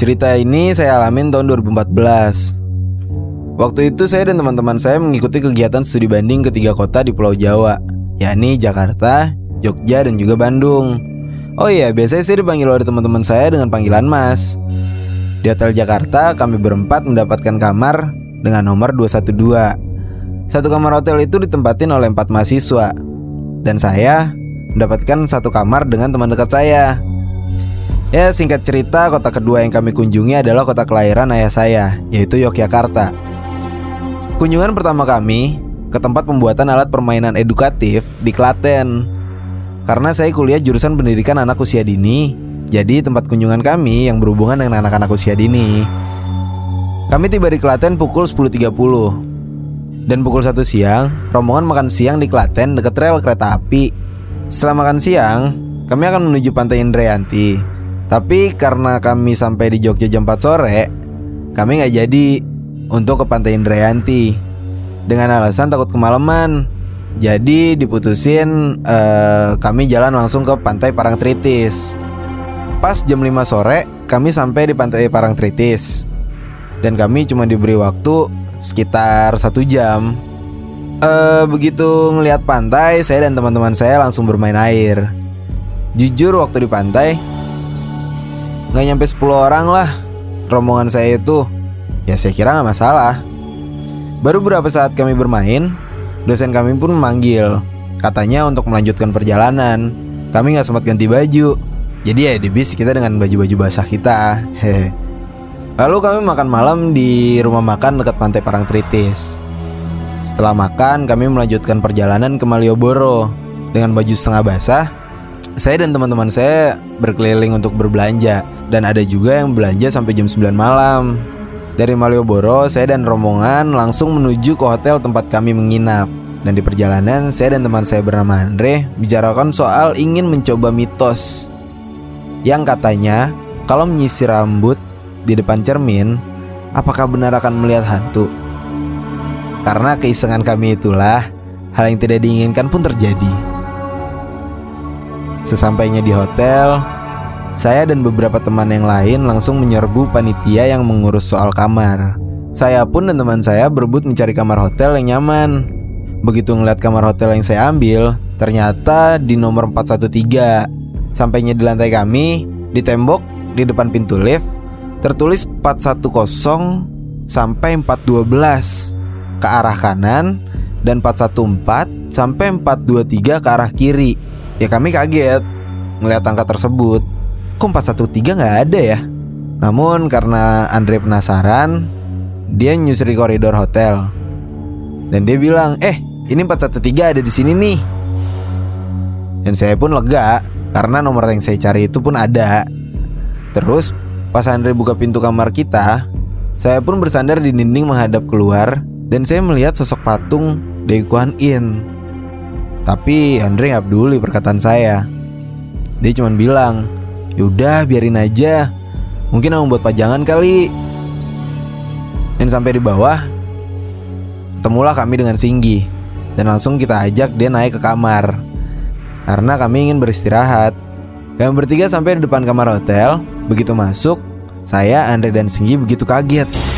Cerita ini saya alamin tahun 2014. Waktu itu saya dan teman-teman saya mengikuti kegiatan studi banding ke tiga kota di Pulau Jawa, yakni Jakarta, Jogja, dan juga Bandung. Oh iya, biasanya saya dipanggil oleh teman-teman saya dengan panggilan Mas. Di Hotel Jakarta, kami berempat mendapatkan kamar dengan nomor 212. Satu kamar hotel itu ditempatin oleh empat mahasiswa, dan saya mendapatkan satu kamar dengan teman dekat saya. Ya singkat cerita kota kedua yang kami kunjungi adalah kota kelahiran ayah saya yaitu Yogyakarta. Kunjungan pertama kami ke tempat pembuatan alat permainan edukatif di Klaten. Karena saya kuliah jurusan pendidikan anak usia dini Jadi tempat kunjungan kami yang berhubungan dengan anak-anak usia dini. Kami tiba di Klaten pukul 10.30 Dan pukul 1 siang rombongan makan siang di Klaten dekat rel kereta api. Setelah makan siang kami akan menuju pantai Indrayanti tapi karena kami sampai di Jogja jam 4 sore, kami nggak jadi untuk ke Pantai Indrayanti dengan alasan takut kemalaman. Jadi diputusin uh, kami jalan langsung ke Pantai Parangtritis. Pas jam 5 sore, kami sampai di Pantai Parangtritis. Dan kami cuma diberi waktu sekitar satu jam. Uh, begitu ngelihat pantai, saya dan teman-teman saya langsung bermain air. Jujur waktu di pantai, Nggak nyampe 10 orang lah Rombongan saya itu. Ya saya kira nggak masalah. Baru beberapa saat kami bermain Dosen kami pun memanggil. Katanya untuk melanjutkan perjalanan. Kami nggak sempat ganti baju. Jadi ya di bis kita dengan baju-baju basah kita. Hehe. Lalu kami makan malam di rumah makan dekat pantai Parangtritis Setelah makan kami melanjutkan perjalanan ke Malioboro Dengan baju setengah basah Saya dan teman-teman saya berkeliling untuk berbelanja dan ada juga yang belanja sampai jam 9 malam. Dari Malioboro, saya dan rombongan langsung menuju ke hotel tempat kami menginap. Dan di perjalanan, saya dan teman saya bernama Andre bicarakan soal ingin mencoba mitos yang katanya kalau menyisir rambut di depan cermin, apakah benar akan melihat hantu? Karena keisengan kami itulah hal yang tidak diinginkan pun terjadi. Sesampainya di hotel, saya dan beberapa teman yang lain langsung menyerbu panitia yang mengurus soal kamar. Saya pun dan teman saya berebut mencari kamar hotel yang nyaman. Begitu ngeliat kamar hotel yang saya ambil, ternyata di nomor 413. Sampainya di lantai kami, di tembok di depan pintu lift tertulis 410 sampai 412 ke arah kanan dan 414 sampai 423 ke arah kiri. Ya kami kaget ngeliat angka tersebut kok 413 nggak ada ya? Namun karena Andre penasaran, dia nyusuri koridor hotel. Dan dia bilang, "Eh, ini 413 ada di sini nih." Dan saya pun lega karena nomor yang saya cari itu pun ada. Terus pas Andre buka pintu kamar kita, saya pun bersandar di dinding menghadap keluar dan saya melihat sosok patung Dewi Kuan In. Tapi Andre nggak peduli perkataan saya. Dia cuma bilang, Yaudah biarin aja. Mungkin aku buat pajangan kali. Dan sampai di bawah Ketemulah kami dengan Singgi. Dan langsung kita ajak dia naik ke kamar. Karena kami ingin beristirahat. Kami bertiga sampai di depan kamar hotel. Begitu masuk Saya, Andre, dan Singgi begitu kaget